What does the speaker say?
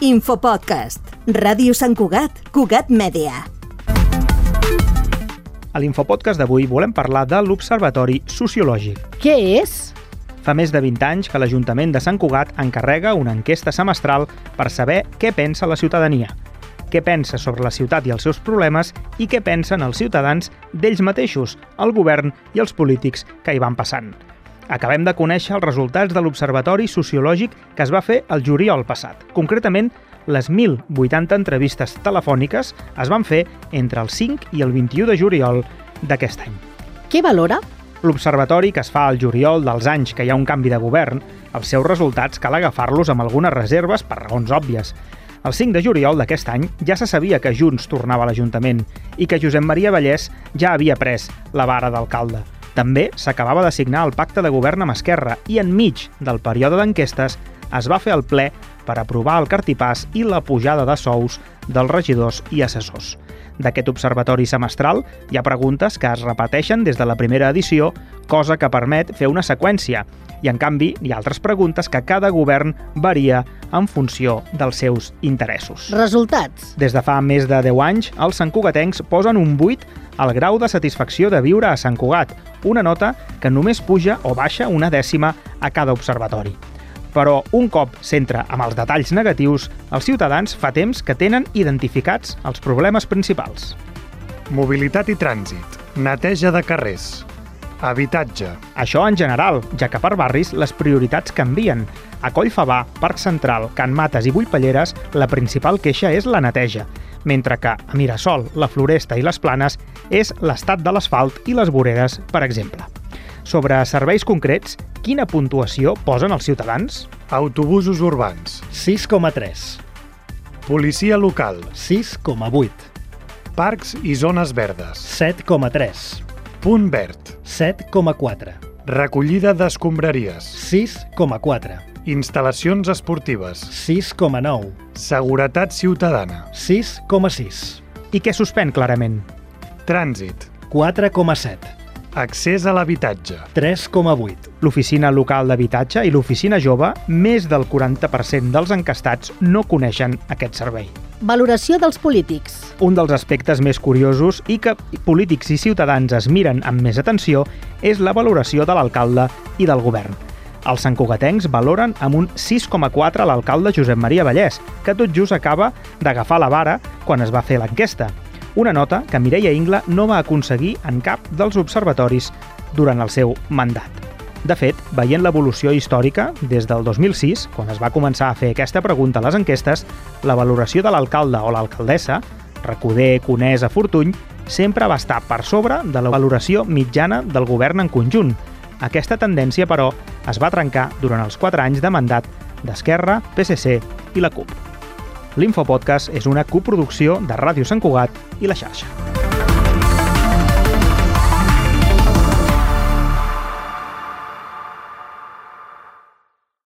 Infopodcast. Ràdio Sant Cugat, Cugat Mèdia. A l'Infopodcast d'avui volem parlar de l'Observatori Sociològic. Què és? Fa més de 20 anys que l'Ajuntament de Sant Cugat encarrega una enquesta semestral per saber què pensa la ciutadania, què pensa sobre la ciutat i els seus problemes i què pensen els ciutadans d'ells mateixos, el govern i els polítics que hi van passant. Acabem de conèixer els resultats de l'Observatori Sociològic que es va fer el juliol passat. Concretament, les 1.080 entrevistes telefòniques es van fer entre el 5 i el 21 de juliol d'aquest any. Què valora? L'observatori que es fa al juliol dels anys que hi ha un canvi de govern, els seus resultats cal agafar-los amb algunes reserves per raons òbvies. El 5 de juliol d'aquest any ja se sabia que Junts tornava a l'Ajuntament i que Josep Maria Vallès ja havia pres la vara d'alcalde. També s'acabava de signar el pacte de govern amb Esquerra i enmig del període d'enquestes es va fer el ple per aprovar el cartipàs i la pujada de sous dels regidors i assessors. D'aquest observatori semestral hi ha preguntes que es repeteixen des de la primera edició, cosa que permet fer una seqüència, i en canvi hi ha altres preguntes que cada govern varia en funció dels seus interessos. Resultats. Des de fa més de 10 anys, els santcugatencs posen un 8 al grau de satisfacció de viure a Sant Cugat, una nota que només puja o baixa una dècima a cada observatori. Però un cop s'entra amb els detalls negatius, els ciutadans fa temps que tenen identificats els problemes principals. Mobilitat i trànsit, neteja de carrers, habitatge, Això en general, ja que per barris les prioritats canvien. A Collfabà, Parc Central, Can Mates i Vullpelleres, la principal queixa és la neteja, mentre que a Mirasol, la Floresta i les Planes és l'estat de l'asfalt i les voreres, per exemple. Sobre serveis concrets, quina puntuació posen els ciutadans? autobusos urbans, 6,3, policia local, 6,8, parcs i zones verdes, 7,3, punt verd, 7,4, recollida d'escombraries, 6,4, instal·lacions esportives, 6,9, seguretat ciutadana, 6,6, I què suspèn clarament? trànsit, 4,7, accés a l'habitatge, 3,8, L'oficina local d'habitatge i l'oficina jove, més del 40% dels encastats no coneixen aquest servei. Valoració dels polítics. Un dels aspectes més curiosos i que polítics i ciutadans es miren amb més atenció és la valoració de l'alcalde i del govern. Els santcugatencs valoren amb un 6,4 l'alcalde Josep Maria Vallès, que tot just acaba d'agafar la vara quan es va fer l'enquesta. Una nota que Mireia Ingla no va aconseguir en cap dels observatoris durant el seu mandat. De fet, veient l'evolució històrica, des del 2006, quan es va començar a fer aquesta pregunta a les enquestes, la valoració de l'alcalde o l'alcaldessa, Recoder, Conesa, Fortuny, sempre va estar per sobre de la valoració mitjana del govern en conjunt. Aquesta tendència, però, es va trencar durant els 4 anys de mandat d'Esquerra, PSC i la CUP. L'Infopodcast és una coproducció de Ràdio Sant Cugat i la xarxa.